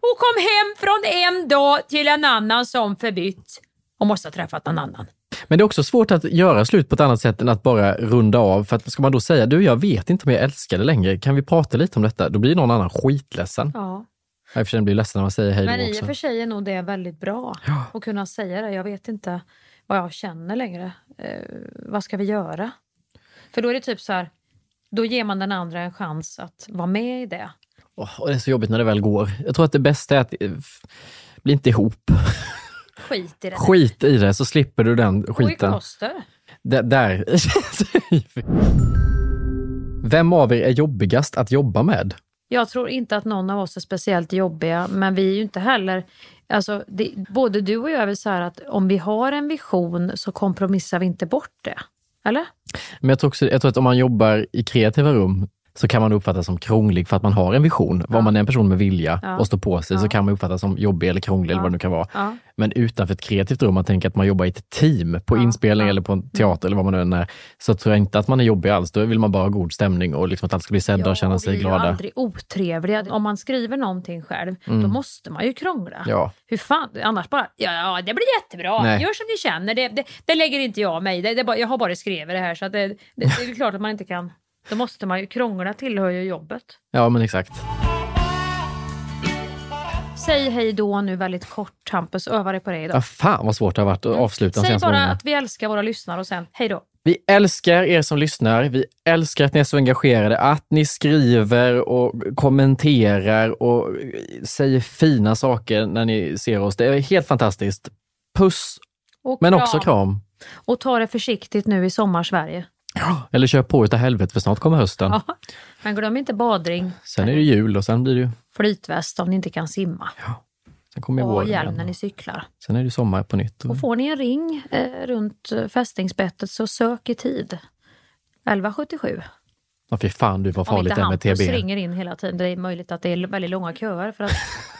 Och kom hem från en dag till en annan som förbytt. Och måste ha träffat någon annan. Men det är också svårt att göra slut på ett annat sätt än att bara runda av. För att ska man då säga, du jag vet inte om jag älskar dig längre, kan vi prata lite om detta? Då blir någon annan skitledsen. Ja. Jag för sig blir ledsen när man säger hej Men då i och också. för sig är nog det väldigt bra att kunna säga det. Jag vet inte vad jag känner längre. Eh, vad ska vi göra? För då är det typ så här, då ger man den andra en chans att vara med i det. Åh, och det är så jobbigt när det väl går. Jag tror att det bästa är att eh, bli inte ihop. Skit i det. Skit i det så slipper du den Och i skiten. kloster. D- där. Vem av er är jobbigast att jobba med? Jag tror inte att någon av oss är speciellt jobbiga, men vi är ju inte heller... Alltså, det, både du och jag är väl så här att om vi har en vision så kompromissar vi inte bort det. Eller? Men jag tror, också, jag tror att om man jobbar i kreativa rum så kan man uppfattas som krånglig för att man har en vision. Var man är en person med vilja Ja. och står på sig så kan man uppfattas som jobbig eller krånglig eller vad det nu kan vara. Ja. Men utanför ett kreativt rum, man tänker att man jobbar i ett team på inspelning eller på en teater eller vad man nu än är, så tror jag inte att man är jobbig alls. Då vill man bara ha god stämning och liksom att alla ska bli sedda och känna sig vi är ju glada. aldrig otrevliga. Om man skriver någonting själv, då Mm. måste man ju krångla. Ja. Hur fan, annars bara, ja, ja det blir jättebra, Nej. gör som ni känner, det, det, det lägger inte jag mig det, det Jag har bara skrivit det här så att det, det, det är klart att man inte kan. Då måste man ju krångla tillhör ju jobbet. Ja, men exakt. Säg hej då nu väldigt kort Hampus, öva dig på det idag. Ja, fan vad svårt det har varit att avsluta Säg bara gångerna. att vi älskar våra lyssnare och sen hej då. Vi älskar er som lyssnar. Vi älskar att ni är så engagerade, att ni skriver och kommenterar och säger fina saker när ni ser oss. Det är helt fantastiskt. Puss, men också kram. Och ta det försiktigt nu i sommar-Sverige. Eller kör på utav helvete för snart kommer hösten. Ja. Men glöm inte badring, Sen är det jul och sen blir det ju, flytväst om ni inte kan simma. sen kommer och våren hjälm när ni cyklar. Sen är det sommar på nytt. Och får ni en ring eh, runt fästingsbettet så sök i tid. 1177. Ja, fy fan du vad Om farligt inte det är med Hampus TB. ringer in hela tiden. Det är möjligt att det är väldigt långa köer för att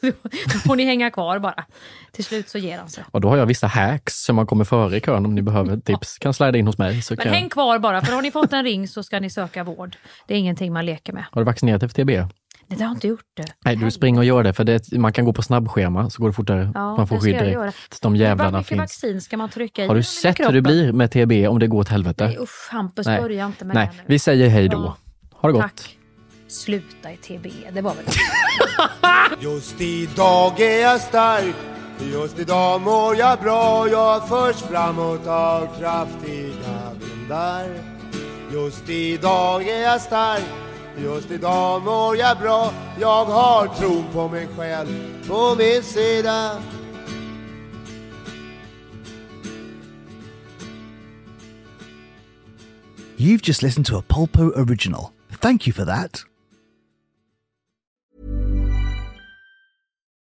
då får ni hänga kvar bara. Till slut så ger han sig. Och då har jag vissa hacks som man kommer före i kön om ni behöver tips. Kan slida in hos mig. Men kan häng kvar bara, för har ni fått en ring så ska ni söka vård. Det är ingenting man leker med. Har du vaccinerat dig för TB? Nej, det har jag inte gjort det. Nej, du springer och gör det för det, man kan gå på snabbschema så går det fortare. Ja, man får skydd direkt. De jävlarna mycket finns. vaccin ska man trycka i Har du sett hur det blir med TB om det går åt helvete? Nej, usch, Hampus, Nej. börja inte med Nej, det nu. vi säger hej då. Ja. Ha det gott. Tack. Sluta i TB, det var väl... Just idag är jag stark. Just idag mår jag bra. Jag förs framåt av kraftiga vindar. Just idag är jag stark. Just idag mår jag bra. Jag har tron på mig själv på min sida. You've just listened to a Polpo original. Thank you for that.